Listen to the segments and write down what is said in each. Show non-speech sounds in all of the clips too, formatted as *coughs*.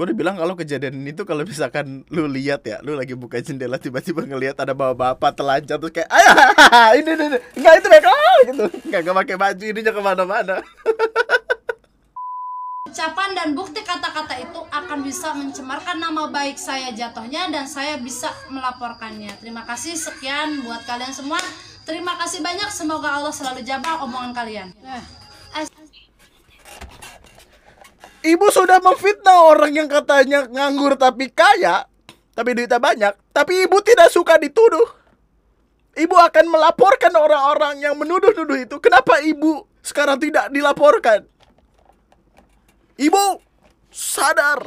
gue udah bilang kalau kejadian ini tuh kalau misalkan lu lihat ya lu lagi buka jendela tiba-tiba ngelihat ada bapak-bapak telanjang terus kayak ayah ini ini, ini. nggak itu mereka gitu nggak nggak pakai baju ininya ke mana-mana *laughs* Ucapan dan bukti kata-kata itu akan bisa mencemarkan nama baik saya jatuhnya dan saya bisa melaporkannya. Terima kasih sekian buat kalian semua. Terima kasih banyak. Semoga Allah selalu jaga omongan kalian. Eh, as- ibu sudah memfitnah orang yang katanya nganggur tapi kaya tapi duitnya banyak tapi ibu tidak suka dituduh. Ibu akan melaporkan orang-orang yang menuduh-nuduh itu. Kenapa ibu sekarang tidak dilaporkan? Ibu sadar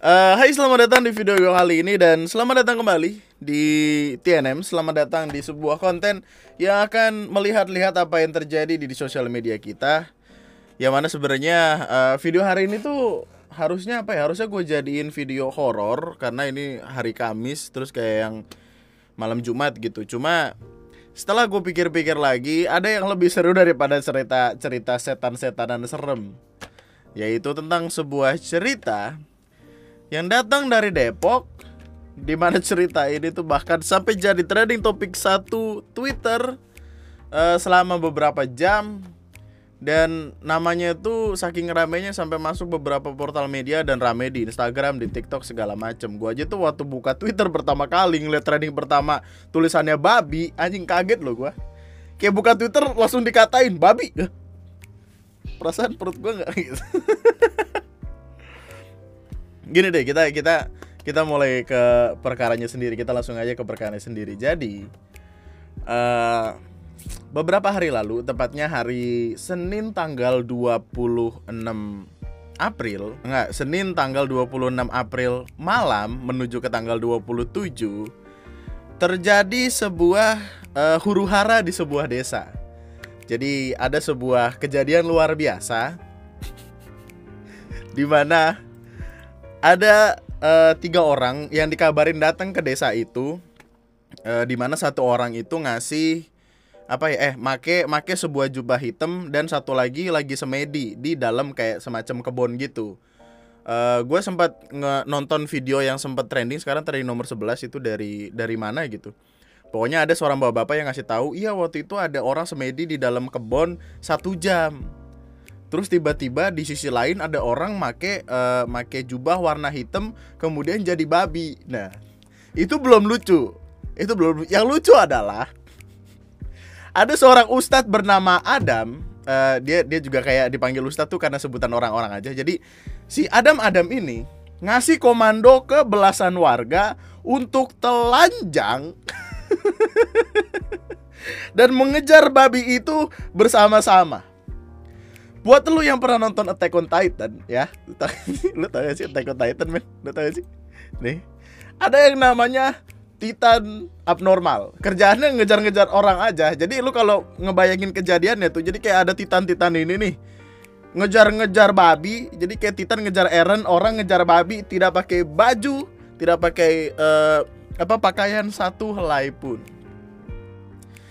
Eh, hai selamat datang di video gue kali ini dan selamat datang kembali di TNM Selamat datang di sebuah konten yang akan melihat-lihat apa yang terjadi di, di sosial media kita. Yang mana sebenarnya eh, video hari ini tuh harusnya apa ya? Harusnya gue jadiin video horor karena ini hari Kamis terus kayak yang malam Jumat gitu. Cuma setelah gue pikir-pikir lagi ada yang lebih seru daripada cerita cerita setan-setanan serem. Yaitu tentang sebuah cerita yang datang dari Depok di mana cerita ini tuh bahkan sampai jadi trending topik satu Twitter eh, selama beberapa jam dan namanya itu saking ramenya sampai masuk beberapa portal media dan rame di Instagram, di TikTok segala macem. Gua aja tuh waktu buka Twitter pertama kali ngeliat trending pertama tulisannya babi, anjing kaget loh gua. Kayak buka Twitter langsung dikatain babi. Perasaan perut gua nggak *laughs* gitu. Gini deh, kita kita kita mulai ke perkaranya sendiri. Kita langsung aja ke perkaranya sendiri. Jadi eh beberapa hari lalu, tepatnya hari Senin tanggal 26 April, enggak, Senin tanggal 26 April malam menuju ke tanggal 27 terjadi sebuah eh, huru hara di sebuah desa. Jadi ada sebuah kejadian luar biasa di mana ada eh, tiga orang yang dikabarin datang ke desa itu, eh, di mana satu orang itu ngasih apa ya eh make make sebuah jubah hitam dan satu lagi lagi semedi di dalam kayak semacam kebun gitu. Eh gue sempat nonton video yang sempat trending sekarang trending nomor 11 itu dari dari mana gitu. Pokoknya ada seorang bapak-bapak yang ngasih tahu, iya waktu itu ada orang semedi di dalam kebun satu jam. Terus tiba-tiba di sisi lain ada orang make eh, make jubah warna hitam kemudian jadi babi. Nah, itu belum lucu. Itu belum yang lucu adalah ada seorang ustadz bernama Adam. eh, dia dia juga kayak dipanggil ustadz tuh karena sebutan orang-orang aja. Jadi si Adam Adam ini ngasih komando ke belasan warga untuk telanjang *laughs* dan mengejar babi itu bersama-sama. Buat lu yang pernah nonton Attack on Titan ya, lu tau, *laughs* lu tau gak sih Attack on Titan men? Lu tau gak sih? Nih, ada yang namanya Titan abnormal. Kerjaannya ngejar-ngejar orang aja. Jadi lu kalau ngebayangin kejadiannya tuh, jadi kayak ada Titan-Titan ini nih. Ngejar-ngejar babi, jadi kayak Titan ngejar Eren, orang ngejar babi tidak pakai baju, tidak pakai eh, apa pakaian satu helai pun.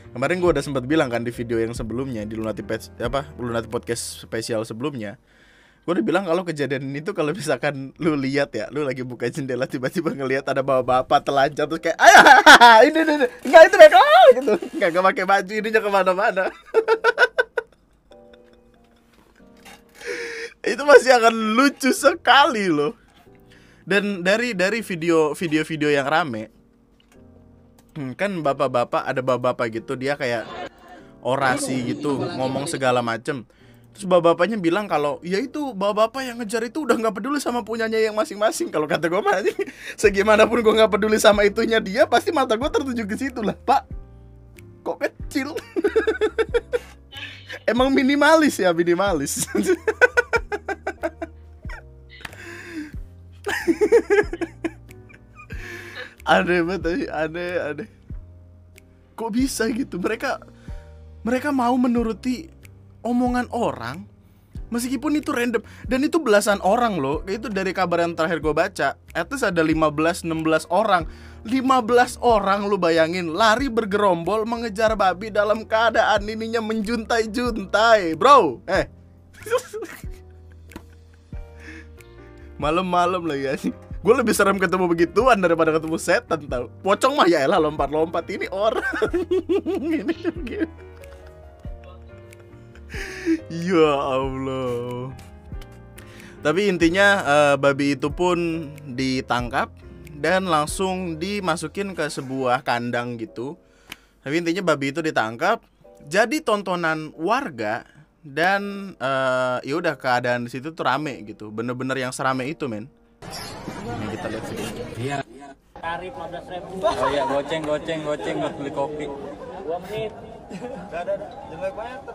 Kemarin gue udah sempat bilang kan di video yang sebelumnya di Lunati Pes- apa Lunati podcast spesial sebelumnya. Gue udah bilang kalau kejadian ini tuh kalau misalkan lu lihat ya, lu lagi buka jendela tiba-tiba ngelihat ada bapak-bapak telanjang terus kayak ayah ini ini, ini. nggak itu mereka gitu nggak nggak pakai baju ininya ke mana-mana. *laughs* itu masih akan lucu sekali loh. Dan dari dari video video-video yang rame, Hmm, kan bapak-bapak ada bapak-bapak gitu dia kayak orasi gitu ngomong segala macem. Terus bapak-bapaknya bilang kalau ya itu bapak-bapak yang ngejar itu udah nggak peduli sama punyanya yang masing-masing. Kalau kata gue mah *laughs* segimanapun gue nggak peduli sama itunya dia pasti mata gue tertuju ke situ lah. Pak kok kecil? *laughs* Emang minimalis ya minimalis *laughs* aneh banget aneh aneh kok bisa gitu mereka mereka mau menuruti omongan orang Meskipun itu random dan itu belasan orang loh. Itu dari kabar yang terakhir gue baca. At least ada 15 16 orang. 15 orang lu bayangin lari bergerombol mengejar babi dalam keadaan ininya menjuntai-juntai, bro. Eh. *laughs* Malam-malam lagi ya Gue lebih serem ketemu begituan daripada ketemu setan tau. Pocong mah ya elah lompat-lompat ini orang. *laughs* ini. Ya Allah. Tapi intinya uh, babi itu pun ditangkap dan langsung dimasukin ke sebuah kandang gitu. Tapi intinya babi itu ditangkap, jadi tontonan warga dan uh, ya udah keadaan di situ tuh rame gitu. Bener-bener yang serame itu, men. Lihat sini. Iya. Tarif 15 ribu. Oh iya, goceng, goceng, goceng buat beli kopi. 2 menit.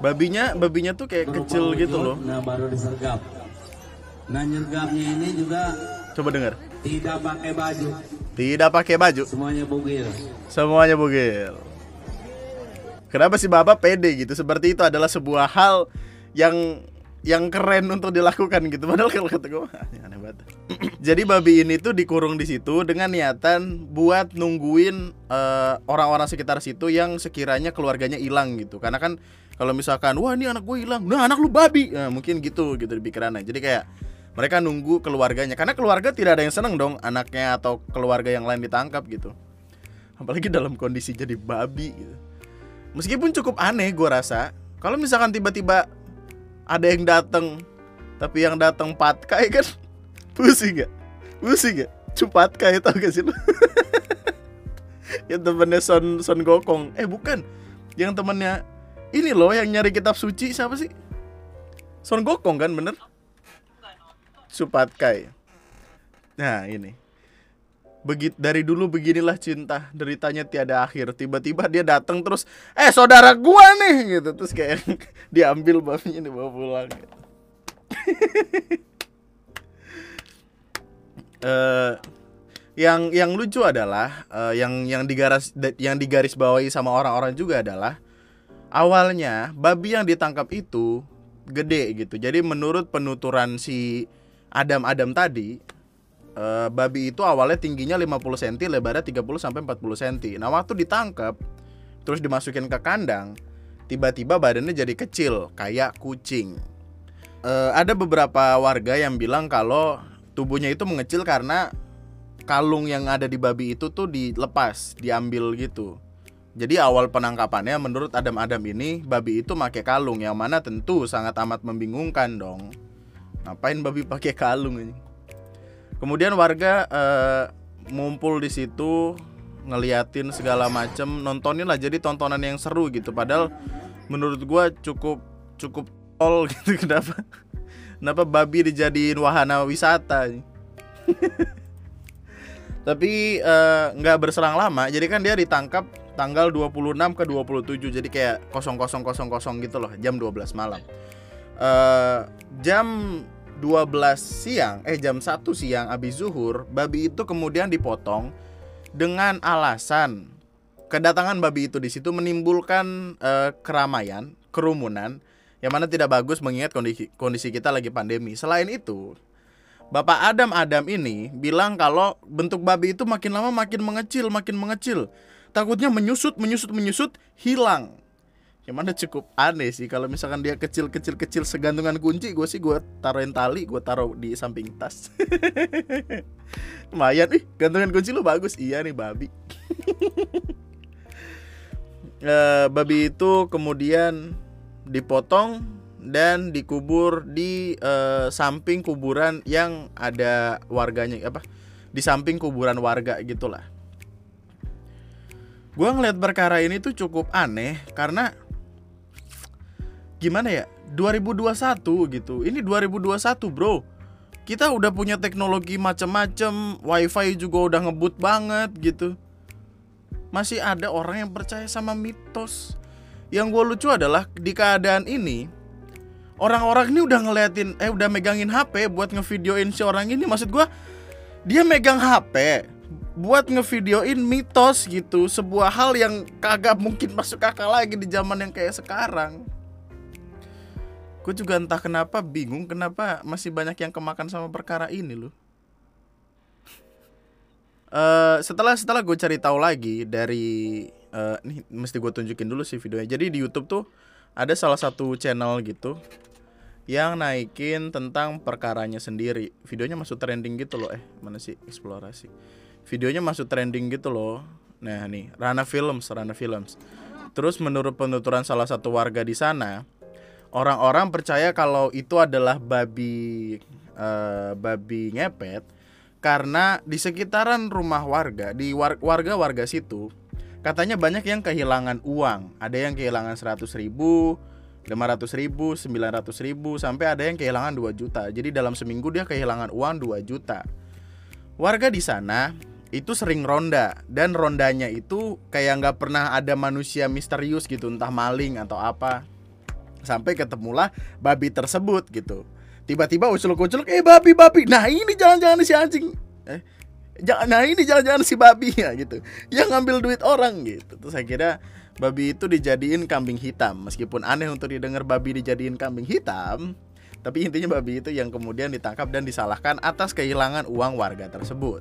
Babinya, babinya tuh kayak kecil gitu loh. Nah baru disergap. Nah nyergapnya ini juga Coba dengar. tidak pakai baju. Tidak pakai baju. Semuanya bugil. Semuanya bugil. Kenapa sih Bapak pede gitu? Seperti itu adalah sebuah hal yang yang keren untuk dilakukan gitu. Padahal kalau kata gue "Ah, aneh banget. *clears throat* Jadi babi ini tuh dikurung di situ dengan niatan buat nungguin eh, orang-orang sekitar situ yang sekiranya keluarganya hilang gitu. Karena kan kalau misalkan wah ini anak gue hilang, nah anak lu babi, nah, mungkin gitu gitu di pikirannya. Jadi kayak mereka nunggu keluarganya karena keluarga tidak ada yang seneng dong anaknya atau keluarga yang lain ditangkap gitu. Apalagi dalam kondisi jadi babi gitu. Meskipun cukup aneh gue rasa kalau misalkan tiba-tiba ada yang datang tapi yang datang patkai kan *laughs* pusing gak? Pusing gak? Cupatkai tau gak sih lu? *laughs* yang temennya Son Son Gokong. Eh bukan. Yang temennya ini loh yang nyari kitab suci siapa sih? Son Gokong kan bener? Supatkai nah ini Begit dari dulu beginilah cinta deritanya tiada akhir tiba-tiba dia datang terus eh saudara gua nih gitu terus kayak *laughs* diambil babinya dibawa pulang gitu. *laughs* Eh, yang yang lucu adalah eh, yang yang digaris yang digaris bawahi sama orang-orang juga adalah awalnya babi yang ditangkap itu gede gitu. Jadi menurut penuturan si Adam-Adam tadi eh, babi itu awalnya tingginya 50 cm, lebarnya 30 sampai 40 cm. Nah, waktu ditangkap terus dimasukin ke kandang, tiba-tiba badannya jadi kecil kayak kucing. Eh, ada beberapa warga yang bilang kalau tubuhnya itu mengecil karena kalung yang ada di babi itu tuh dilepas, diambil gitu. Jadi awal penangkapannya menurut Adam-Adam ini babi itu pakai kalung yang mana tentu sangat amat membingungkan dong. Ngapain babi pakai kalung ini? Kemudian warga eh, ngumpul di situ ngeliatin segala macem nontonin lah. Jadi tontonan yang seru gitu. Padahal menurut gua cukup cukup tol *laughs* gitu. Kenapa? Kenapa babi dijadiin wahana wisata? *laughs* Tapi eh, nggak berselang lama. Jadi kan dia ditangkap tanggal 26 ke 27 jadi kayak 0000 gitu loh. Jam 12 malam. Eh jam 12 siang eh jam 1 siang abis zuhur babi itu kemudian dipotong dengan alasan kedatangan babi itu di situ menimbulkan eh, keramaian kerumunan yang mana tidak bagus mengingat kondisi kondisi kita lagi pandemi selain itu Bapak Adam Adam ini bilang kalau bentuk babi itu makin lama makin mengecil, makin mengecil. Takutnya menyusut, menyusut, menyusut, hilang. Yang mana cukup aneh sih kalau misalkan dia kecil kecil kecil segantungan kunci, gue sih gue taruhin tali, gue taruh di samping tas. *laughs* Lumayan, ih gantungan kunci lu bagus, iya nih babi. *laughs* Eh, babi itu kemudian dipotong dan dikubur di eh, samping kuburan yang ada warganya apa di samping kuburan warga gitulah gua ngeliat perkara ini tuh cukup aneh karena gimana ya? 2021 gitu. Ini 2021 bro. Kita udah punya teknologi macem-macem wifi juga udah ngebut banget gitu. Masih ada orang yang percaya sama mitos. Yang gue lucu adalah di keadaan ini orang-orang ini udah ngeliatin eh udah megangin HP buat ngevideoin si orang ini. Maksud gua dia megang HP buat ngevideoin mitos gitu. Sebuah hal yang kagak mungkin *laughs* masuk akal lagi di zaman yang kayak sekarang Gue juga entah kenapa bingung kenapa masih banyak yang kemakan sama perkara ini loh. Eh setelah setelah gue cari tahu lagi dari eh nih mesti gue tunjukin dulu sih videonya. Jadi di YouTube tuh ada salah satu channel gitu yang naikin tentang perkaranya sendiri. Videonya masuk trending gitu loh. Eh, mana sih eksplorasi? Videonya masuk trending gitu loh. Nah, nih, Rana Films, Rana Films. Terus menurut penuturan salah satu warga di sana, orang-orang percaya kalau itu adalah babi eh, babi ngepet karena di sekitaran rumah warga, di war- warga-warga situ katanya banyak yang kehilangan uang. Ada yang kehilangan 100 ribu, 500 ribu, 900 ribu, sampai ada yang kehilangan 2 juta. Jadi dalam seminggu dia kehilangan uang 2 juta. Warga di sana itu sering ronda dan rondanya itu kayak nggak pernah ada manusia misterius gitu, entah maling atau apa. Sampai ketemulah babi tersebut gitu. Tiba-tiba ucul-ucul, eh babi babi. Nah ini jangan-jangan si anjing. Eh, jangan, nah ini jangan-jangan si babi ya gitu. Yang ngambil duit orang gitu. Terus saya kira babi itu dijadiin kambing hitam. Meskipun aneh untuk didengar babi dijadiin kambing hitam, tapi intinya babi itu yang kemudian ditangkap dan disalahkan atas kehilangan uang warga tersebut.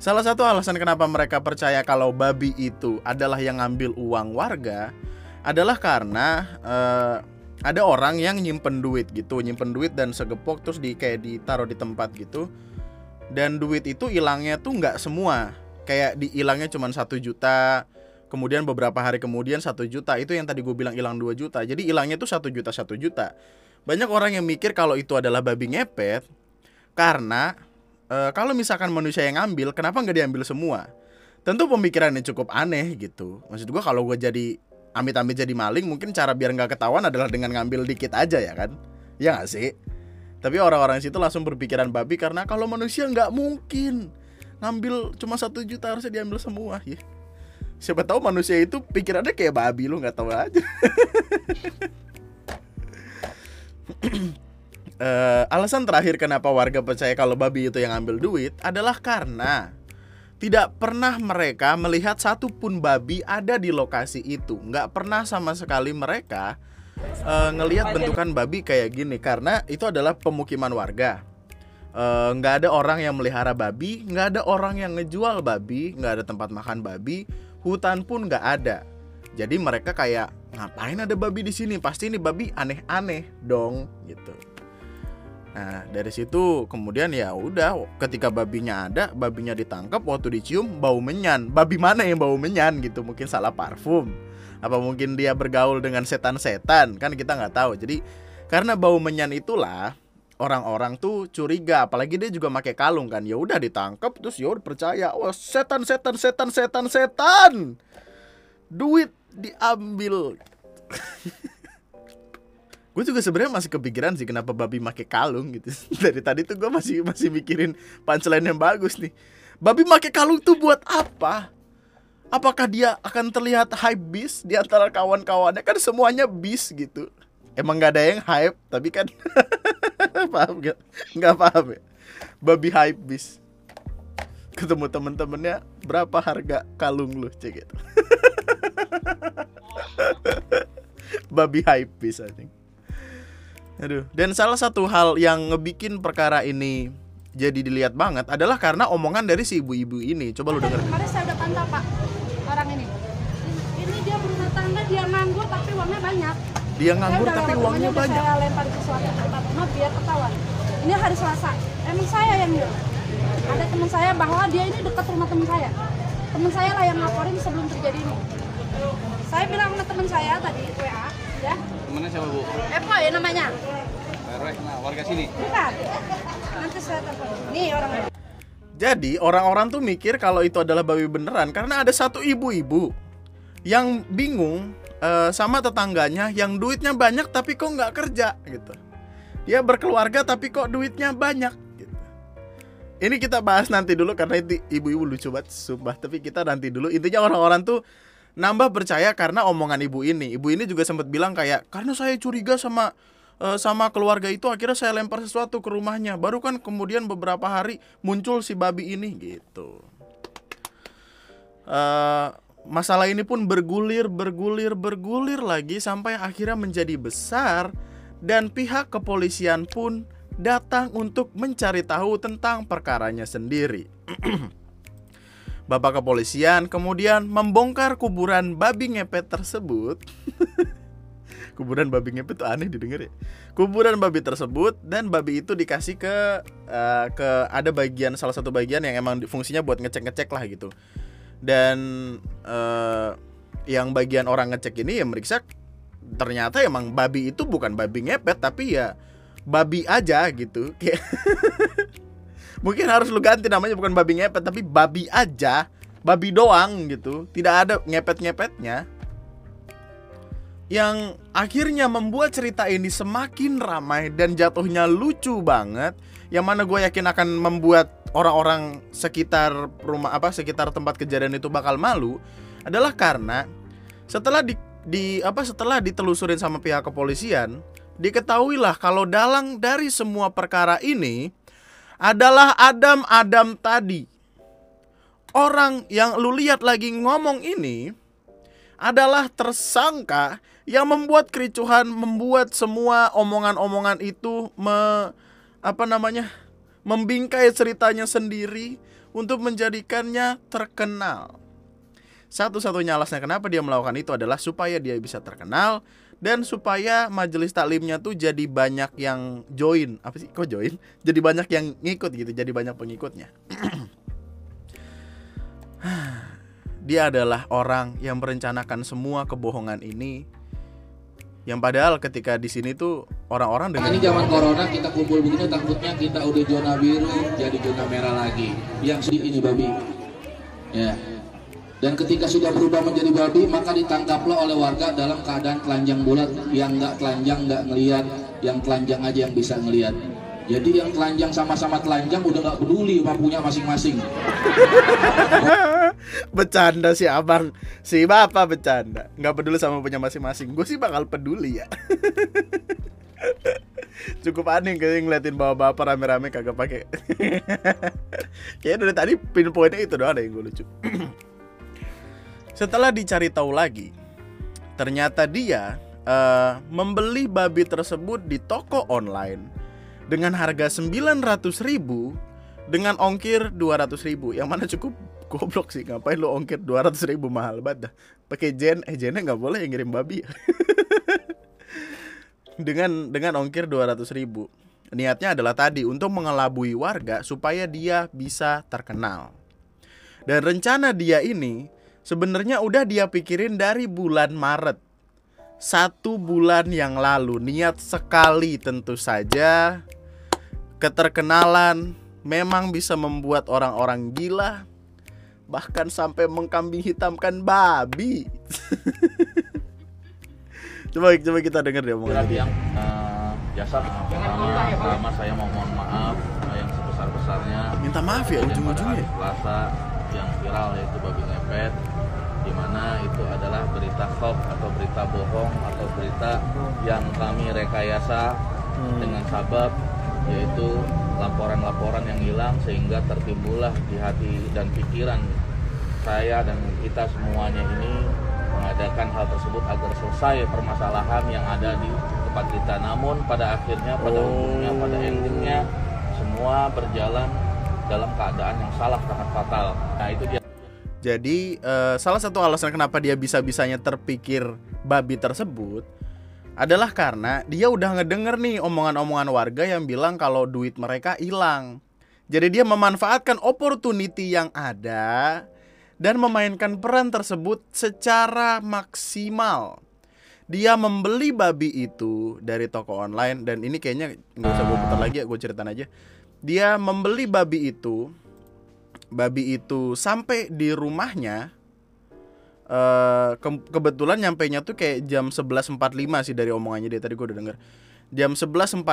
Salah satu alasan kenapa mereka percaya kalau babi itu adalah yang ngambil uang warga adalah karena eh, ada orang yang nyimpen duit gitu, nyimpen duit dan segepok terus di kayak ditaruh di tempat gitu. Dan duit itu hilangnya tuh nggak semua, kayak dihilangnya cuma satu juta, kemudian beberapa hari kemudian satu juta. Itu yang tadi gue bilang hilang 2 juta. Jadi hilangnya tuh satu juta satu juta. Banyak orang yang mikir kalau itu adalah babi ngepet karena eh, kalau misalkan manusia yang ngambil kenapa nggak diambil semua? Tentu pemikirannya cukup aneh gitu. Maksud gue kalau gue jadi amit-amit jadi maling mungkin cara biar nggak ketahuan adalah dengan ngambil dikit aja ya kan? Ya nggak sih? Tapi orang-orang situ langsung berpikiran babi karena kalau manusia nggak mungkin ngambil cuma satu juta harusnya diambil semua ya siapa tahu manusia itu pikirannya kayak babi lu nggak tahu aja. *laughs* Eh, alasan terakhir kenapa warga percaya kalau babi itu yang ambil duit adalah karena tidak pernah mereka melihat satupun babi ada di lokasi itu nggak pernah sama sekali mereka eh, ngelihat bentukan babi kayak gini karena itu adalah pemukiman warga Eh, nggak ada orang yang melihara babi, nggak ada orang yang ngejual babi, nggak ada tempat makan babi, hutan pun nggak ada. Jadi mereka kayak ngapain ada babi di sini? Pasti ini babi aneh-aneh dong, gitu. Nah dari situ kemudian ya udah, ketika babinya ada, babinya ditangkap, waktu dicium bau menyan. Babi mana yang bau menyan gitu? Mungkin salah parfum, apa mungkin dia bergaul dengan setan-setan? Kan kita nggak tahu. Jadi karena bau menyan itulah orang-orang tuh curiga apalagi dia juga pakai kalung kan ya udah ditangkap terus ya percaya wah setan setan setan setan setan duit diambil *laughs* gue juga sebenarnya masih kepikiran sih kenapa babi pakai kalung gitu. *laughs* Dari tadi tuh gue masih masih mikirin punchline yang bagus nih. Babi pakai kalung tuh buat apa? Apakah dia akan terlihat hype beast di antara kawan-kawannya? Kan semuanya beast gitu. Emang nggak ada yang hype tapi kan *laughs* paham gak? Nggak paham ya? Babi hype bis Ketemu temen-temennya Berapa harga kalung lu? Cek gitu. *laughs* Babi hype bis anjing Aduh Dan salah satu hal yang ngebikin perkara ini Jadi dilihat banget Adalah karena omongan dari si ibu-ibu ini Coba lu denger Kemarin saya udah pantau pak orang ini. Ini dia berumah tangga, dia nganggur tapi uangnya banyak. Dia nganggur Saya tapi uangnya banyak Saya lempar ke suatu tempat rumah biar ketahuan. Ini hari Selasa. Emang saya yang nyuruh. Ada teman saya bahwa dia ini dekat rumah teman saya. Teman saya lah yang laporin sebelum terjadi ini. Saya bilang sama teman saya tadi WA, ya. Temennya siapa bu? Epo ya namanya. RW, nah warga sini. Bukan. Nanti saya telepon. Nih orangnya. Jadi orang-orang tuh mikir kalau itu adalah babi beneran karena ada satu ibu-ibu yang bingung eh, sama tetangganya yang duitnya banyak tapi kok nggak kerja gitu. Dia berkeluarga tapi kok duitnya banyak gitu. Ini kita bahas nanti dulu karena itu ibu-ibu lucu banget sumpah. Tapi kita nanti dulu intinya orang-orang tuh nambah percaya karena omongan ibu ini. Ibu ini juga sempat bilang kayak karena saya curiga sama eh, sama keluarga itu akhirnya saya lempar sesuatu ke rumahnya. Baru kan kemudian beberapa hari muncul si babi ini gitu. Eh, masalah ini pun bergulir, bergulir, bergulir lagi sampai akhirnya menjadi besar dan pihak kepolisian pun datang untuk mencari tahu tentang perkaranya sendiri. *clears throat* Bapak kepolisian kemudian membongkar kuburan babi ngepet tersebut. *laughs* kuburan babi ngepet itu aneh didengar ya. Kuburan babi tersebut dan babi itu dikasih ke uh, ke ada bagian salah satu bagian yang emang fungsinya buat ngecek-ngecek lah gitu. Dan uh, yang bagian orang ngecek ini yang meriksa ternyata emang babi itu bukan babi ngepet tapi ya babi aja gitu. *laughs* Kayak mungkin harus lu ganti namanya bukan babi ngepet tapi babi aja babi doang gitu. Tidak ada ngepet-ngepetnya. Yang akhirnya membuat cerita ini semakin ramai dan jatuhnya lucu banget. Yang mana gue yakin akan membuat orang-orang sekitar rumah apa sekitar tempat kejadian itu bakal malu adalah karena setelah di, di apa setelah ditelusurin sama pihak kepolisian diketahuilah kalau dalang dari semua perkara ini adalah Adam-Adam tadi. Orang yang lu lihat lagi ngomong ini adalah tersangka yang membuat kericuhan, membuat semua omongan-omongan itu me, apa namanya? membingkai ceritanya sendiri untuk menjadikannya terkenal. Satu-satunya alasan kenapa dia melakukan itu adalah supaya dia bisa terkenal dan supaya majelis taklimnya tuh jadi banyak yang join. Apa sih? Kok join? *laughs* Jadi banyak yang ngikut gitu jadi banyak pengikutnya. *clears throat* Dia adalah orang yang merencanakan semua kebohongan ini. Yang padahal ketika di sini tuh orang-orang dengan ini zaman corona kita kumpul begini takutnya kita udah zona biru jadi zona merah lagi. Yang sedih ini babi. Ya dan ketika sudah berubah menjadi babi, maka ditangkaplah oleh warga dalam keadaan telanjang bulat. Yang nggak telanjang nggak ngelihat, yang telanjang aja yang bisa ngelihat. Jadi yang telanjang sama-sama telanjang udah nggak peduli punya masing-masing. *laughs* bercanda sih abang, si bapak bercanda, nggak peduli sama punya masing-masing. Gue sih bakal peduli ya. *laughs* Cukup aneh kayak ngeliatin bapak-bapak rame-rame kagak pakai. *laughs* Kayaknya dari tadi pinpointnya itu doang ada yang gue lucu. *clears throat* Setelah dicari tahu lagi, ternyata dia uh, membeli babi tersebut di toko online dengan harga 900 ribu dengan ongkir 200 ribu. Yang mana cukup? Goblok sih ngapain lo ongkir 200 ribu? Mahal banget dah. Pakai jen eh jennya nggak boleh yang ngirim babi *laughs* dengan dengan ongkir 200 ribu. Niatnya adalah tadi untuk mengelabui warga supaya dia bisa terkenal. Dan rencana dia ini sebenarnya udah dia pikirin dari bulan Maret. Satu bulan yang lalu niat sekali tentu saja keterkenalan memang bisa membuat orang-orang gila bahkan sampai mengkambing hitamkan babi. *laughs* coba coba kita dengar deh omongan dia. Yang uh, jasa pertama, pertama saya mau mohon maaf yang sebesar besarnya. Minta maaf ya ujung-ujungnya. Selasa yang viral yaitu babi ngepet di mana itu adalah berita hoax atau berita bohong atau berita yang kami rekayasa hmm. dengan sabab yaitu laporan-laporan yang hilang sehingga tertimbullah di hati dan pikiran saya dan kita semuanya ini mengadakan hal tersebut agar selesai permasalahan yang ada di tempat kita. Namun pada akhirnya, pada oh. ujungnya, pada endingnya semua berjalan dalam keadaan yang salah sangat fatal. Nah itu dia. Jadi uh, salah satu alasan kenapa dia bisa-bisanya terpikir babi tersebut adalah karena dia udah ngedenger nih omongan-omongan warga yang bilang kalau duit mereka hilang. Jadi dia memanfaatkan opportunity yang ada dan memainkan peran tersebut secara maksimal. Dia membeli babi itu dari toko online dan ini kayaknya nggak usah gue putar lagi ya, gue ceritain aja. Dia membeli babi itu babi itu sampai di rumahnya uh, ke kebetulan nyampe nya tuh kayak jam 11.45 sih dari omongannya dia tadi gue udah denger. Jam 11.45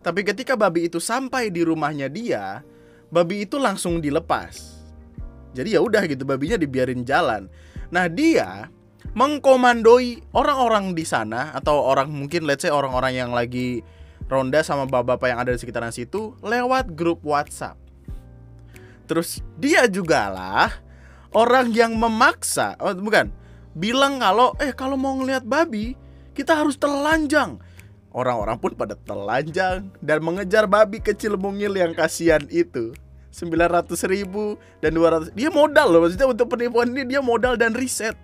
tapi ketika babi itu sampai di rumahnya dia babi itu langsung dilepas. Jadi ya udah gitu babinya dibiarin jalan. Nah dia mengkomandoi orang-orang di sana atau orang mungkin let's say orang-orang yang lagi ronda sama bapak-bapak yang ada di sekitaran situ lewat grup WhatsApp Terus dia juga lah orang yang memaksa, oh bukan, bilang kalau eh kalau mau ngelihat babi kita harus telanjang. Orang-orang pun pada telanjang dan mengejar babi kecil mungil yang kasihan itu. 900 ribu dan 200 Dia modal loh maksudnya untuk penipuan ini dia modal dan riset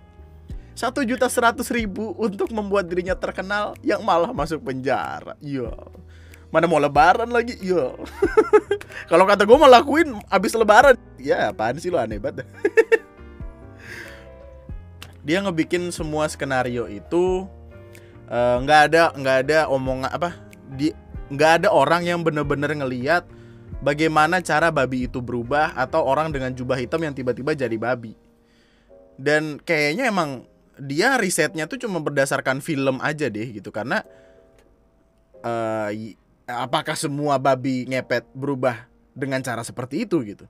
satu juta seratus ribu untuk membuat dirinya terkenal yang malah masuk penjara. Iya. Mana mau lebaran lagi? Iya. *laughs* Kalau kata gue mau lakuin abis lebaran. Ya apaan sih lo aneh banget. *laughs* Dia ngebikin semua skenario itu eh, nggak ada nggak ada omongan apa di nggak ada orang yang bener-bener ngeliat bagaimana cara babi itu berubah atau orang dengan jubah hitam yang tiba-tiba jadi babi dan kayaknya emang dia risetnya tuh cuma berdasarkan film aja deh gitu karena y- apakah semua babi ngepet berubah dengan cara seperti itu gitu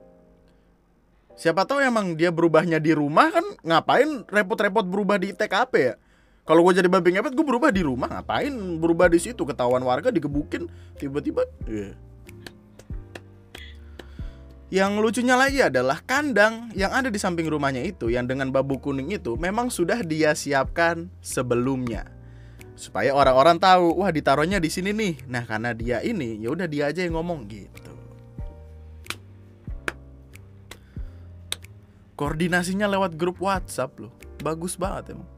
siapa tahu emang dia berubahnya di rumah kan ngapain repot-repot berubah di TKP ya kalau gue jadi babi ngepet gue berubah di rumah ngapain berubah di situ ketahuan warga digebukin tiba-tiba Iya. Yang lucunya lagi adalah kandang yang ada di samping rumahnya itu yang dengan babu kuning itu memang sudah dia siapkan sebelumnya. Supaya orang-orang tahu, wah ditaruhnya di sini nih. Nah, karena dia ini, ya udah dia aja yang ngomong gitu. Koordinasinya lewat grup WhatsApp loh. Bagus banget emang.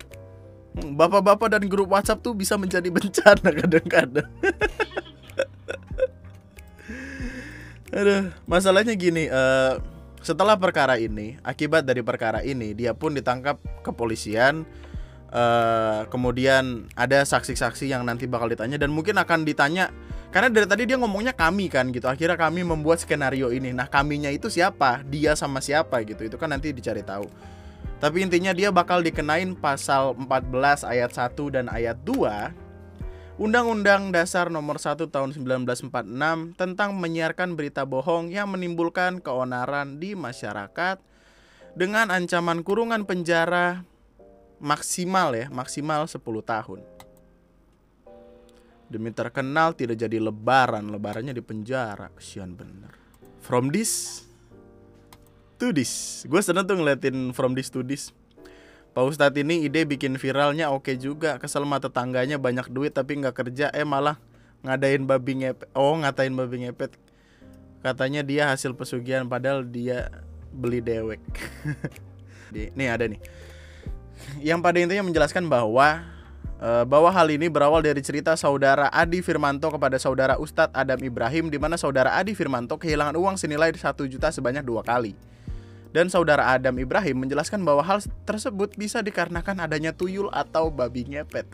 Hmm, Bapak-bapak dan grup WhatsApp tuh bisa menjadi *laughs* bencana kadang-kadang. *laughs* Aduh, masalahnya gini, eh, setelah perkara ini, akibat dari perkara ini, dia pun ditangkap kepolisian. Eh, kemudian ada saksi-saksi yang nanti bakal ditanya dan mungkin akan ditanya karena dari tadi dia ngomongnya kami kan gitu. Akhirnya kami membuat skenario ini. Nah, kaminya itu siapa? Dia sama siapa gitu. Itu kan nanti dicari tahu. Tapi intinya dia bakal dikenain pasal 14 ayat 1 dan ayat 2 Undang-Undang Dasar Nomor 1 Tahun 1946 tentang menyiarkan berita bohong yang menimbulkan keonaran di masyarakat dengan ancaman kurungan penjara maksimal ya, maksimal 10 tahun. Demi terkenal tidak jadi lebaran, lebarannya di penjara. Kesian bener. From this to this. Gue seneng tuh ngeliatin from this to this. Pak Ustadz ini ide bikin viralnya oke juga Kesel sama tetangganya banyak duit tapi nggak kerja Eh malah ngadain babi ngepet Oh ngatain babi ngepet Katanya dia hasil pesugihan padahal dia beli dewek *laughs* Nih ada nih Yang pada intinya menjelaskan bahwa eh, bahwa hal ini berawal dari cerita saudara Adi Firmanto kepada saudara Ustadz Adam Ibrahim di mana saudara Adi Firmanto kehilangan uang senilai 1 juta sebanyak dua kali. Dan saudara Adam Ibrahim menjelaskan bahwa hal tersebut bisa dikarenakan adanya tuyul atau babi ngepet.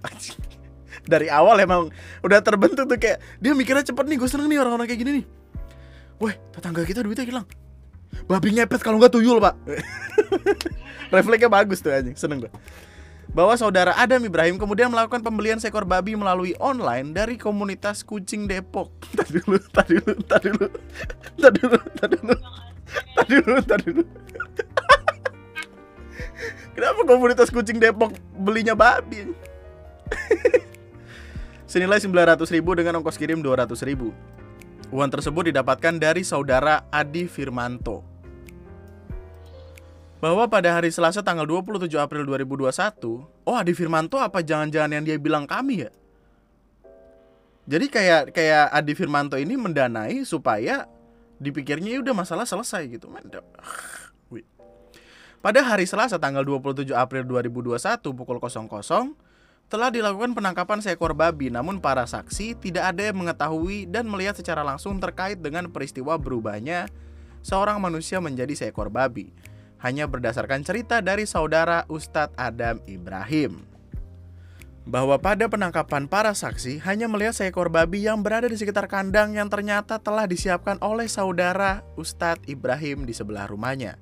*laughs* Dari awal emang udah terbentuk tuh kayak dia mikirnya cepet nih, gue seneng nih orang-orang kayak gini nih. Weh, tetangga kita duitnya hilang. Babi ngepet kalau nggak tuyul, Pak. *laughs* Refleksnya bagus tuh anjing, seneng gue. Bahwa saudara Adam Ibrahim kemudian melakukan pembelian seekor babi melalui online dari komunitas kucing Depok. *laughs* Tadi dulu, tadi dulu, tadi dulu. Tadi dulu, tadi dulu. Tadi dulu, tadi dulu. *laughs* Kenapa komunitas kucing Depok belinya babi? *laughs* Senilai 900 ribu dengan ongkos kirim 200 ribu. Uang tersebut didapatkan dari saudara Adi Firmanto. Bahwa pada hari Selasa tanggal 27 April 2021, oh Adi Firmanto apa jangan-jangan yang dia bilang kami ya? Jadi kayak kayak Adi Firmanto ini mendanai supaya dipikirnya "Ya udah masalah selesai gitu. Pada hari Selasa tanggal 27 April 2021 pukul 00 telah dilakukan penangkapan seekor babi namun para saksi tidak ada yang mengetahui dan melihat secara langsung terkait dengan peristiwa berubahnya seorang manusia menjadi seekor babi. Hanya berdasarkan cerita dari saudara Ustadz Adam Ibrahim bahwa pada penangkapan para saksi hanya melihat seekor babi yang berada di sekitar kandang yang ternyata telah disiapkan oleh saudara Ustadz Ibrahim di sebelah rumahnya.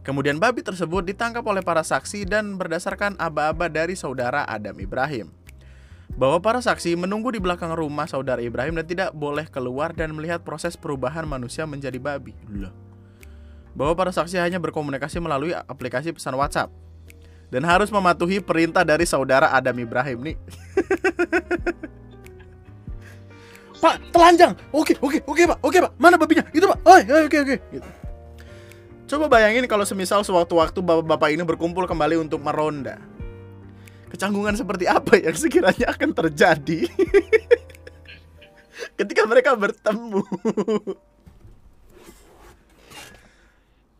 Kemudian babi tersebut ditangkap oleh para saksi dan berdasarkan aba-aba dari saudara Adam Ibrahim. Bahwa para saksi menunggu di belakang rumah saudara Ibrahim dan tidak boleh keluar dan melihat proses perubahan manusia menjadi babi. Loh. Bahwa para saksi hanya berkomunikasi melalui aplikasi pesan WhatsApp dan harus mematuhi perintah dari saudara Adam Ibrahim nih. *laughs* Pak, telanjang. Oke, oke, oke, Pak. Oke, Pak. Mana babinya? Itu, Pak. Oi, oi, oke, oke. Gitu. Coba bayangin kalau semisal sewaktu-waktu bapak-bapak ini berkumpul kembali untuk meronda. Kecanggungan seperti apa yang sekiranya akan terjadi? *laughs* ketika mereka bertemu.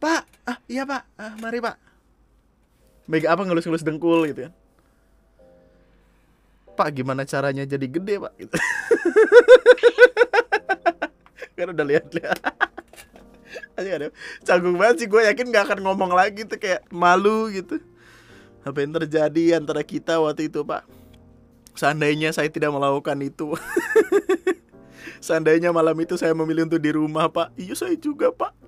Pak, ah iya Pak, ah, mari Pak. Mega apa ngelus-ngelus dengkul gitu kan. Pak, gimana caranya jadi gede Pak? Gitu. *laughs* kan udah lihat-lihat. Aja ada canggung banget sih gue yakin gak akan ngomong lagi tuh kayak malu gitu. Apa yang terjadi antara kita waktu itu Pak? Seandainya saya tidak melakukan itu. *laughs* Seandainya malam itu saya memilih untuk di rumah, Pak. Iya, saya juga, Pak.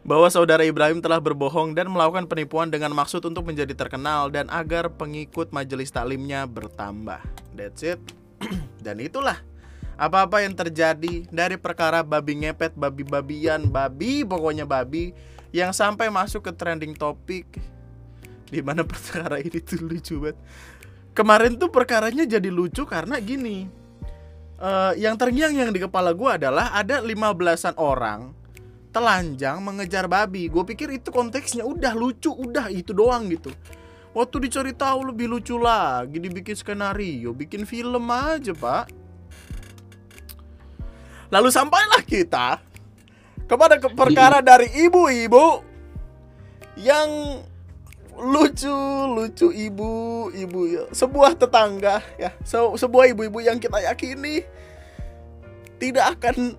Bahwa saudara Ibrahim telah berbohong dan melakukan penipuan dengan maksud untuk menjadi terkenal dan agar pengikut majelis taklimnya bertambah. That's it. *clears throat* dan itulah apa-apa yang terjadi dari perkara babi ngepet, babi-babian, babi, pokoknya babi yang sampai masuk ke trending topik di mana *laughs* perkara ini tuh lucu banget. Kemarin tuh perkaranya jadi lucu karena gini. Eh, yang terngiang yang di kepala gue adalah ada 15-an orang telanjang mengejar babi. Gue pikir itu konteksnya udah lucu, udah itu doang gitu. Waktu dicari tahu lebih lucu lagi, dibikin skenario, bikin film aja pak. Lalu sampailah kita kepada ke- perkara dari ibu-ibu yang lucu, lucu ibu, ibu ya. Sebuah tetangga ya, se- sebuah ibu-ibu yang kita yakini tidak akan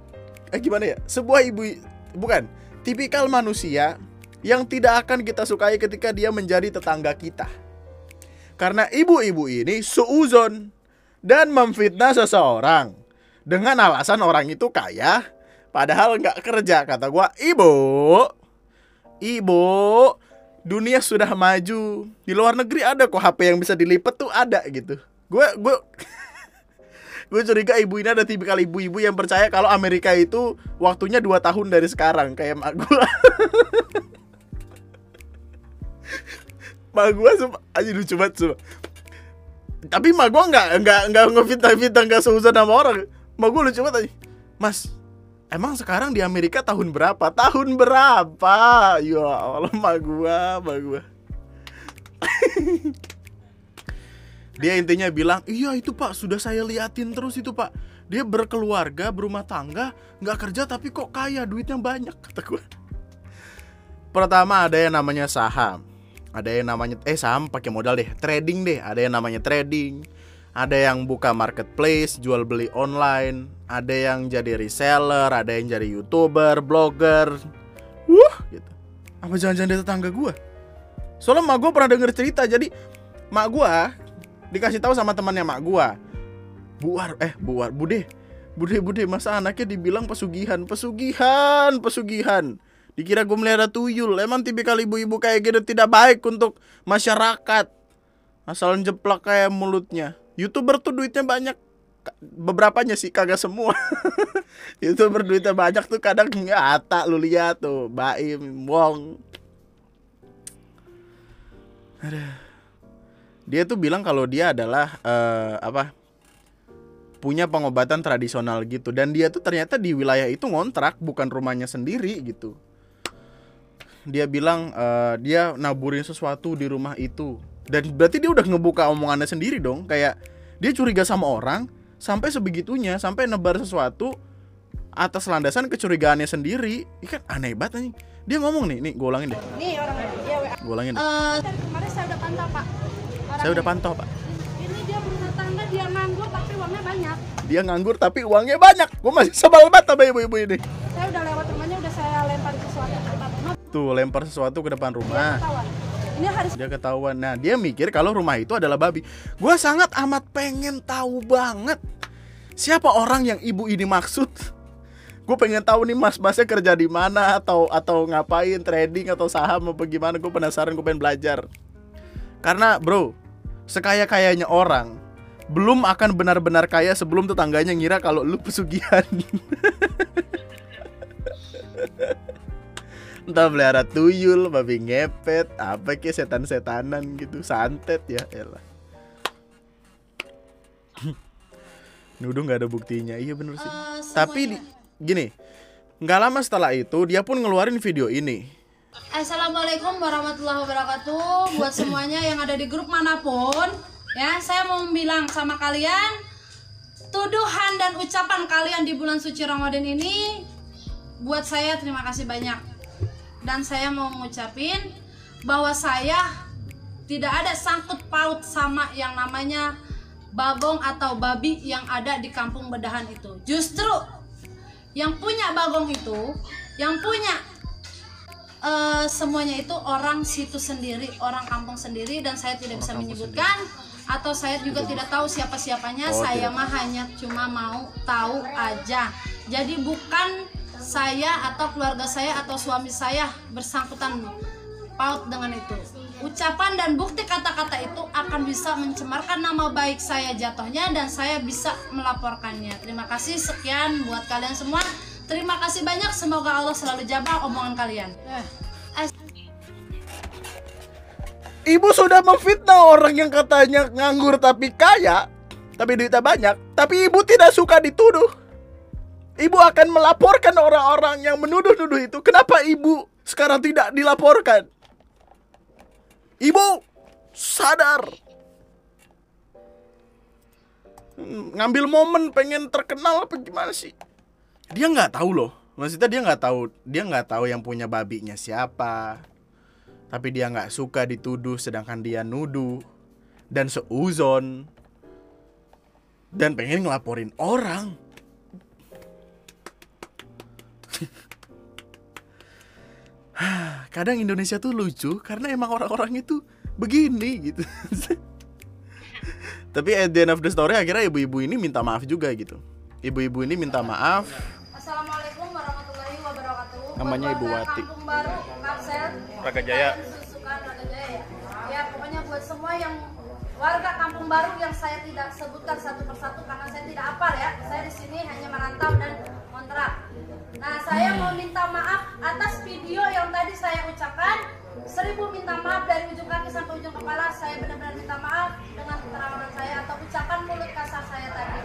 eh, gimana ya? Sebuah ibu bukan tipikal manusia yang tidak akan kita sukai ketika dia menjadi tetangga kita. Karena ibu-ibu ini suuzon dan memfitnah seseorang dengan alasan orang itu kaya padahal nggak kerja kata gua. Ibu ibu dunia sudah maju. Di luar negeri ada kok HP yang bisa dilipat tuh ada gitu. Gue gue gue curiga ibu ini ada tipikal ibu-ibu yang percaya kalau Amerika itu waktunya dua tahun dari sekarang kayak mak gue mak gue aja lucu banget sumpah. tapi mak gue nggak nggak nggak ngefitnah-fitnah nggak seuzon sama orang. Mak gue lucu banget aja mas emang sekarang di Amerika tahun berapa? Tahun berapa? Ya Allah mak gue mak gue *laughs* dia intinya bilang iya itu pak sudah saya liatin terus itu pak. Dia berkeluarga berumah tangga nggak kerja tapi kok kaya duitnya banyak *laughs* kata gue pertama ada yang namanya saham. Ada yang namanya eh saham pakai modal deh trading deh. Ada yang namanya trading. Ada yang buka marketplace jual beli online. Ada yang jadi reseller ada yang jadi youtuber blogger. Wah gitu. Apa jangan-jangan dia tetangga gue soalnya mak gue pernah denger cerita jadi mak gue dikasih tahu sama temannya mak gue buar eh buar bude. Bude bude masa anaknya dibilang pesugihan pesugihan pesugihan. Dikira gue melihara tuyul. Emang tipikal ibu-ibu kayak gitu tidak baik untuk masyarakat. Asal jeplak kayak mulutnya. Youtuber tuh duitnya banyak. Beberapanya sih kagak semua. *laughs* Youtuber duitnya banyak tuh kadang nggak ata lu lihat tuh. Baim Wong. Aduh. Dia tuh bilang kalau dia adalah eh, apa punya pengobatan tradisional gitu. Dan dia tuh ternyata di wilayah itu ngontrak bukan rumahnya sendiri gitu. Dia bilang eh, dia naburin sesuatu di rumah itu. Dan berarti dia udah ngebuka omongannya sendiri dong. Kayak dia curiga sama orang sampai sebegitunya sampai nebar sesuatu atas landasan kecurigaannya sendiri. Ini kan aneh banget anjing. Dia ngomong nih nih gue ulangin deh. Nih orangnya, dia gue ulangin deh. Eh, kemarin saya udah pantau pak. Saya udah pantau pak. Ini dia berumah tangga, dia nganggur tapi uangnya banyak. dia nganggur tapi uangnya banyak. Gue masih sebel banget sama ibu-ibu ini. Saya udah lewat rumahnya, udah saya lempar sesuatu ke depan rumah. tuh lempar sesuatu ke depan Dia rumah. ketahuan. Ini harus dia ketahuan. Nah dia mikir kalau rumah itu adalah babi. Gue sangat amat pengen tahu banget siapa orang yang ibu ini maksud. Gue pengen tahu nih mas masnya kerja di mana atau atau ngapain trading atau saham apa gimana. Gue penasaran gue pengen belajar. Karena bro sekaya kayanya orang belum akan benar-benar kaya sebelum tetangganya ngira kalau lu pesugihan *laughs* entah pelihara tuyul, babi ngepet, apa ke setan-setanan gitu, santet ya, elah. *clears throat* Nuduh nggak ada buktinya, iya bener sih. Eh, Tapi di- gini, nggak lama setelah itu dia pun ngeluarin video ini. Assalamualaikum warahmatullahi wabarakatuh. Buat semuanya yang ada di grup mana pun Ya saya mau bilang sama kalian tuduhan dan ucapan kalian di bulan suci Ramadan ini buat saya terima kasih banyak. Dan saya mau ngucapin bahwa saya tidak ada sangkut paut sama yang namanya bagong atau babi yang ada di kampung bedahan itu. Justru yang punya bagong itu yang punya eh, semuanya itu orang situ sendiri orang kampung sendiri dan saya tidak bisa menyebutkan atau saya juga tidak tahu siapa siapanya Oh, saya mah hanya cuma mau tahu aja. Jadi bukan saya atau keluarga saya atau suami saya bersangkutan paut dengan itu. Ucapan dan bukti kata-kata itu akan bisa mencemarkan nama baik saya jatuhnya dan saya bisa melaporkannya. Terima kasih sekian buat kalian semua terima kasih banyak semoga Allah selalu jaga omongan kalian Eh, Ibu sudah memfitnah orang yang katanya nganggur tapi kaya, tapi duitnya banyak, tapi ibu tidak suka dituduh. Ibu akan melaporkan orang-orang yang menuduh-nuduh itu. Kenapa ibu sekarang tidak dilaporkan? Ibu sadar. Hmm, Ngambil momen pengen terkenal apa gimana sih? Dia nggak tahu loh. Maksudnya dia nggak tahu, dia nggak tahu yang punya babinya siapa. Tapi dia nggak suka dituduh sedangkan dia nuduh. Dan seuzon. Dan pengen ngelaporin orang. *sighs* Kadang Indonesia tuh lucu karena emang orang-orang itu begini gitu. *laughs* Tapi at the end of the story akhirnya ibu-ibu ini minta maaf juga gitu. Ibu-ibu ini minta maaf. Namanya Ibu Wati. Kampung Baru, Kapsel. Raga Jaya. Ya. Ya, pokoknya buat semua yang warga Kampung Baru yang saya tidak sebutkan satu persatu karena saya tidak hafal ya. Saya di sini hanya merantau dan kontrak. Nah, saya mau minta maaf atas video yang tadi saya ucapkan. Seribu minta maaf dari ujung kaki sampai ujung kepala. Saya benar-benar minta maaf dengan keterangan saya atau ucapan mulut kasar saya tadi.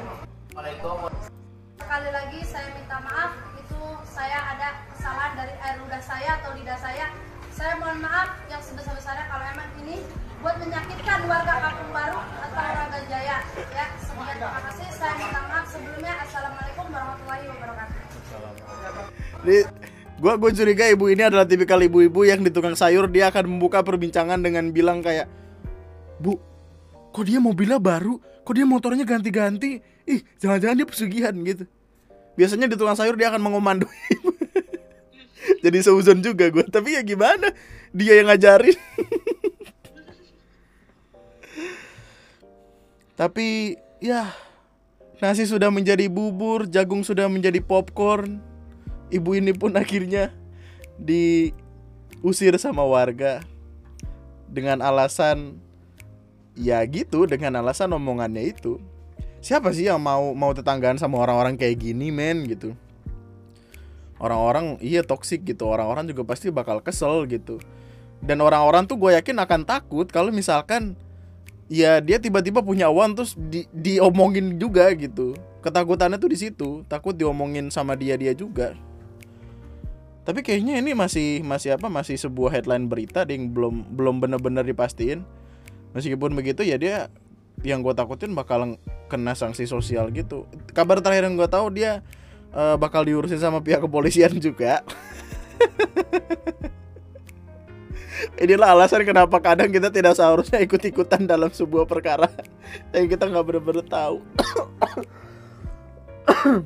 Sekali lagi saya minta maaf itu saya ada kesalahan dari air ludah saya atau lidah saya. Saya mohon maaf yang sebesar-besarnya kalau emang ini buat menyakitkan warga Kampung Baru atau Raga Jaya. Ya, sekian terima kasih. Saya minta maaf sebelumnya. Assalamualaikum warahmatullahi wabarakatuh. Jadi gua gue curiga ibu ini adalah tipikal ibu-ibu yang di tukang sayur dia akan membuka perbincangan dengan bilang kayak Bu, kok dia mobilnya baru? Kok dia motornya ganti-ganti? Ih, jangan-jangan dia pesugihan gitu. Biasanya di tukang sayur dia akan mengomando *laughs* Jadi seuzon juga gue Tapi ya gimana? Dia yang ngajarin. *laughs* Tapi ya Nasi sudah menjadi bubur Jagung sudah menjadi popcorn. Ibu ini pun akhirnya Diusir sama warga Dengan alasan Ya gitu Dengan alasan omongannya itu. Siapa sih yang mau mau tetanggaan sama orang-orang kayak gini men gitu orang-orang iya toksik gitu. Orang-orang juga pasti bakal kesel gitu. Dan orang-orang tuh gue yakin akan takut kalau misalkan ya dia tiba-tiba punya uang terus di, diomongin juga gitu. Ketakutannya tuh di situ. Takut diomongin sama dia dia juga. Tapi kayaknya ini masih masih apa masih sebuah headline berita yang belum belum bener-bener dipastiin. Meskipun begitu ya dia yang gue takutin bakal kena sanksi sosial gitu. Kabar terakhir yang gue tahu dia eh, bakal diurusin sama pihak kepolisian juga *laughs* Inilah alasan kenapa kadang kita tidak seharusnya ikut-ikutan dalam sebuah perkara *laughs* yang kita nggak benar-benar tahu. *coughs*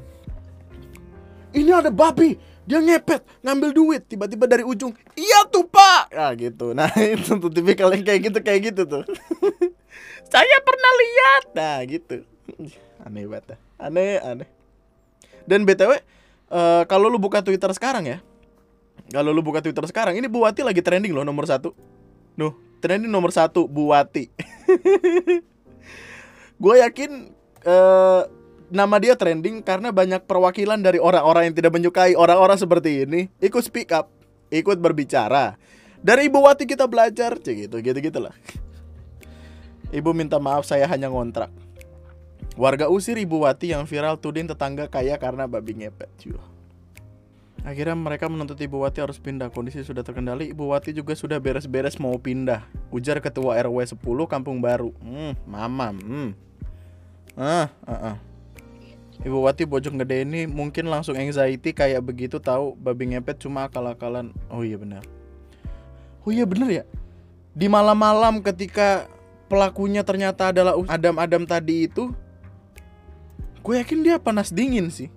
Ini ada babi, dia ngepet, ngambil duit, tiba-tiba dari ujung, iya tuh pak, nah gitu. Nah *laughs* itu tuh tipikal yang kayak gitu kayak gitu tuh. Saya pernah lihat, nah gitu. Aneh banget, aneh aneh. Dan btw, eh, kalau lu buka Twitter sekarang ya, kalau lu buka Twitter sekarang, ini Bu Wati lagi trending loh nomor satu. Nuh, trending nomor satu Bu Wati. *laughs* Gue yakin eh, nama dia trending karena banyak perwakilan dari orang-orang yang tidak menyukai orang-orang seperti ini ikut speak up, ikut berbicara. Dari Ibu Wati kita belajar, cek gitu, gitu gitulah. Ibu minta maaf saya hanya ngontrak. Warga usir Ibu Wati yang viral tuding tetangga kaya karena babi ngepet. Yuh. Akhirnya mereka menuntut Ibu Wati harus pindah. Kondisi sudah terkendali. Ibu Wati juga sudah beres-beres mau pindah. Ujar Ketua RW 10 Kampung Baru. Hmm, mamam. Hmm. Ah, ah, ah. Ibu Wati Bojong Gede ini mungkin langsung anxiety kayak begitu tahu babi ngepet cuma akal-akalan. Oh iya benar. Oh iya benar ya. Di malam-malam ketika pelakunya ternyata adalah Adam-Adam tadi itu, gue yakin dia panas dingin sih.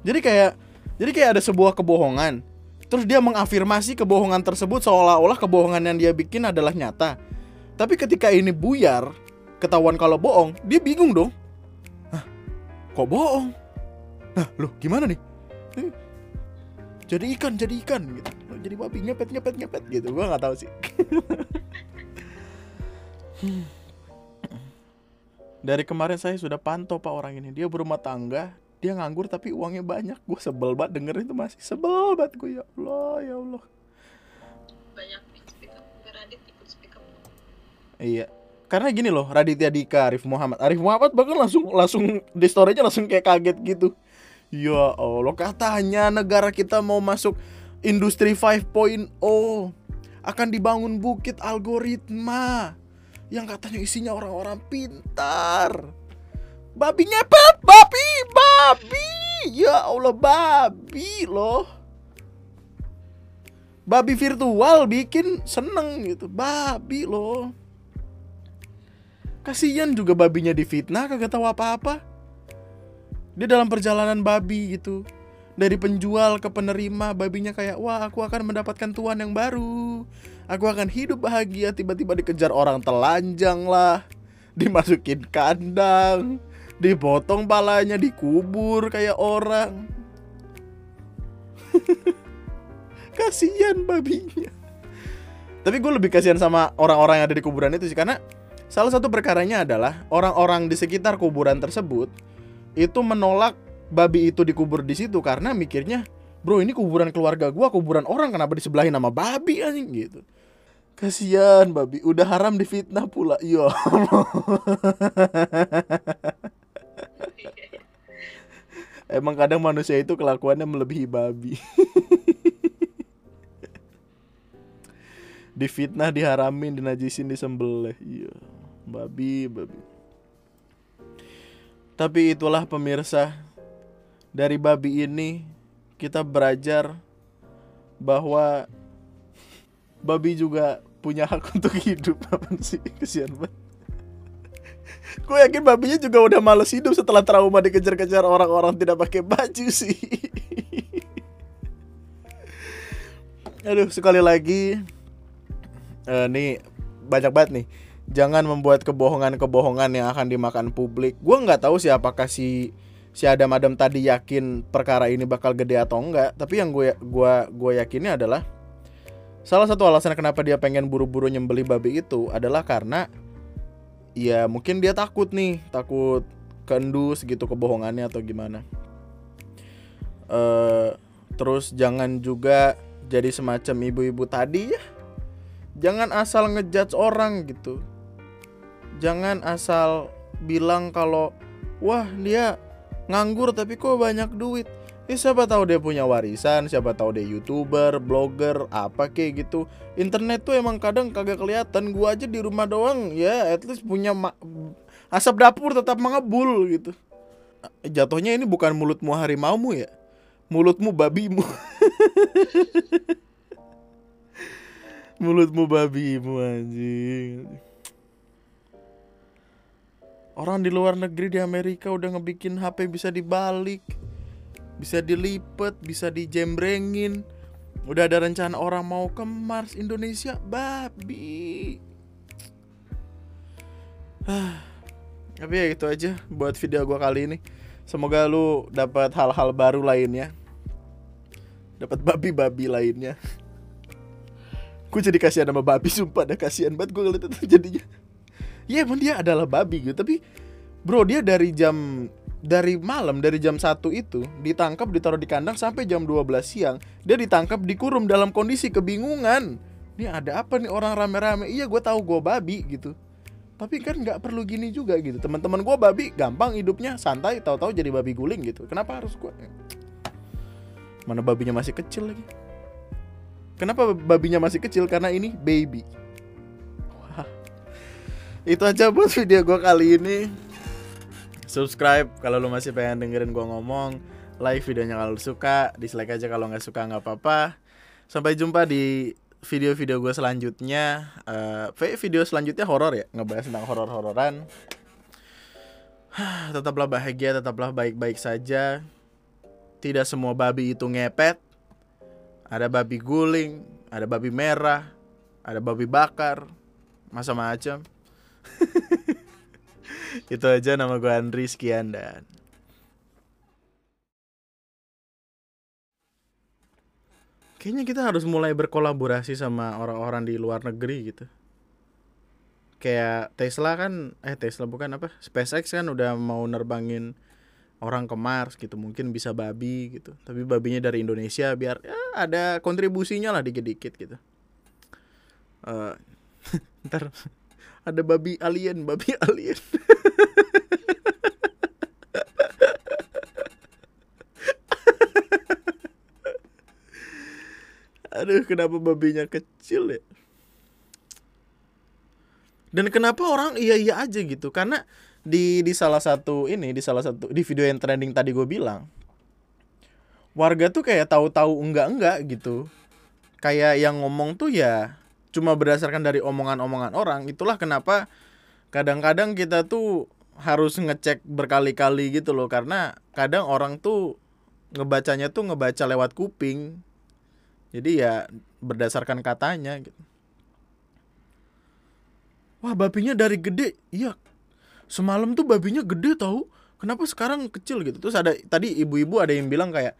Jadi kayak jadi kayak ada sebuah kebohongan. Terus dia mengafirmasi kebohongan tersebut seolah-olah kebohongan yang dia bikin adalah nyata. Tapi ketika ini buyar, ketahuan kalau bohong, dia bingung dong. Hah, kok bohong? Nah, loh gimana nih? Eh, Jadi ikan, jadi ikan gitu. Jadi babi ngepet ngepet ngepet gitu. Gua nggak tahu sih. *laughs* Hmm. Dari kemarin saya sudah pantau pak orang ini. Dia berumah tangga, dia nganggur tapi uangnya banyak. Gue sebel banget denger itu masih sebel banget gue ya Allah ya Allah. banyak yang speak up biar Radit ikut speak up Iya. Karena gini loh, Raditya Dika, Arif Muhammad. Arif Muhammad bahkan langsung langsung di story-nya langsung kayak kaget gitu. Ya Allah, katanya negara kita mau masuk industri 5.0 akan dibangun bukit algoritma yang katanya isinya orang-orang pintar. Babi ngepet, babi, babi. Ya Allah, babi loh. Babi virtual bikin seneng gitu. Babi loh. Kasian juga babinya difitnah kagak tahu apa-apa. Dia dalam perjalanan babi gitu. Dari penjual ke penerima, babinya kayak, "Wah, aku akan mendapatkan tuan yang baru. Aku akan hidup bahagia." Tiba-tiba dikejar orang telanjang lah. Dimasukin kandang, dipotong palanya, dikubur kayak orang. *laughs* kasihan babinya. Tapi gue lebih kasihan sama orang-orang yang ada di kuburan itu sih karena salah satu perkaranya adalah orang-orang di sekitar kuburan tersebut itu menolak babi itu dikubur di situ karena mikirnya, "Bro, ini kuburan keluarga gua, kuburan orang kenapa disebelahin nama babi anjing?" gitu. Kasihan babi, udah haram difitnah pula. Ya Allah. *laughs* Emang kadang manusia itu kelakuannya melebihi babi. *laughs* difitnah, diharamin, dinajisin, disembelih. Iya, babi, babi. Tapi itulah pemirsa, dari babi ini kita belajar bahwa babi juga punya hak *laughs* untuk hidup apa sih kesian banget. Gue yakin babinya juga udah males hidup setelah trauma dikejar-kejar orang-orang tidak pakai baju sih. *laughs* Aduh, sekali lagi eh, nih banyak banget nih. Jangan membuat kebohongan-kebohongan yang akan dimakan publik. Gue nggak tahu sih apakah si si Adam Adam tadi yakin perkara ini bakal gede atau enggak. Tapi yang gue gua gue yakinnya adalah salah satu alasan kenapa dia pengen buru-buru nyembeli babi itu adalah karena ya mungkin dia takut nih, takut kendus gitu kebohongannya atau gimana. Eh terus jangan juga jadi semacam ibu-ibu tadi ya jangan asal ngejudge orang gitu jangan asal bilang kalau wah dia nganggur tapi kok banyak duit. Ya siapa tahu dia punya warisan siapa tahu dia youtuber blogger apa kayak gitu. Internet tuh emang kadang kagak kelihatan gua aja di rumah doang. Ya at least punya asap dapur tetap mengebul gitu. Jatuhnya ini bukan mulutmu harimaumu ya mulutmu babimu. *laughs* Mulutmu babimu anjing orang di luar negeri di Amerika udah ngebikin HP bisa dibalik bisa dilipet bisa dijembrengin. Udah ada rencana orang mau ke Mars Indonesia babi. Ah, tapi ya itu aja buat video gua kali ini. Semoga lu dapat hal-hal baru lainnya. Dapat babi-babi lainnya. Gue jadi kasihan sama babi sumpah dah kasihan banget gue ngeliat itu jadinya ya emang dia adalah babi gitu. Tapi bro dia dari jam dari malam dari jam 1 itu ditangkap ditaruh di kandang sampai jam 12 siang. Dia ditangkap dikurung dalam kondisi kebingungan. Ini ada apa nih orang rame-rame? Iya gue tahu gue babi gitu. Tapi kan nggak perlu gini juga gitu. Teman-teman gue babi gampang hidupnya santai tahu-tahu jadi babi guling gitu. Kenapa harus gue mana babinya masih kecil lagi? Kenapa babinya masih kecil? Karena ini baby. Itu aja buat video gue kali ini. Subscribe kalau lu masih pengen dengerin gua ngomong. Like videonya kalau lu suka dislike aja kalau nggak suka nggak apa-apa. Sampai jumpa di video-video gue selanjutnya. Eh video selanjutnya horor ya ngebahas tentang horor-hororan. *sighs* Tetaplah bahagia tetaplah baik-baik saja. Tidak semua babi itu ngepet. Ada babi guling ada babi merah ada babi bakar macam-macam *laughs* itu aja nama gue Andri. Sekian dan kayaknya kita harus mulai berkolaborasi sama orang-orang di luar negeri gitu. Kayak Tesla kan eh Tesla bukan apa? SpaceX kan udah mau nerbangin orang ke Mars gitu. Mungkin bisa babi gitu. Tapi babinya dari Indonesia biar ya, ada kontribusinya lah dikit-dikit gitu. Uh, *laughs* ntar ada babi alien babi *laughs* alien. Aduh kenapa babinya kecil ya? Dan kenapa orang iya iya aja gitu? Karena di di salah satu ini di salah satu di video yang trending tadi gue bilang warga tuh kayak tahu-tahu enggak enggak gitu. Kayak yang ngomong tuh ya cuma berdasarkan dari omongan-omongan orang itulah kenapa kadang-kadang kita tuh harus ngecek berkali-kali gitu loh. Karena kadang orang tuh ngebacanya tuh ngebaca lewat kuping. Jadi ya berdasarkan katanya gitu. Wah babinya dari gede. Iya. Semalam tuh babinya gede tahu kenapa sekarang kecil gitu? Terus ada tadi ibu-ibu ada yang bilang kayak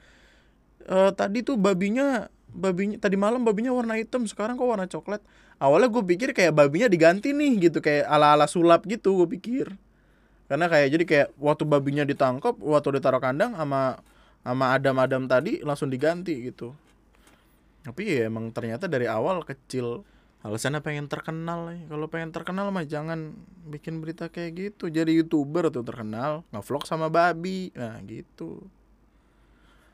e, tadi tuh babinya babinya tadi malam babinya warna hitam sekarang kok warna coklat? Awalnya gue pikir kayak babinya diganti nih gitu. Kayak ala ala sulap gitu gue pikir. Karena kayak jadi kayak waktu babinya ditangkap waktu ditaruh kandang sama sama adam-adam tadi langsung diganti gitu. Tapi ya emang ternyata dari awal kecil. Alasannya pengen terkenal nih kalau pengen terkenal mah jangan bikin berita kayak gitu. Jadi youtuber tuh terkenal ngevlog sama babi. Nah gitu.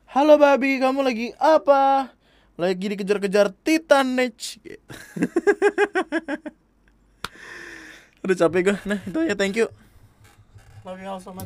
Halo babi kamu lagi apa lagi dikejar-kejar Titan gitu. udah capek gue nah itu ya thank you. Love you all so much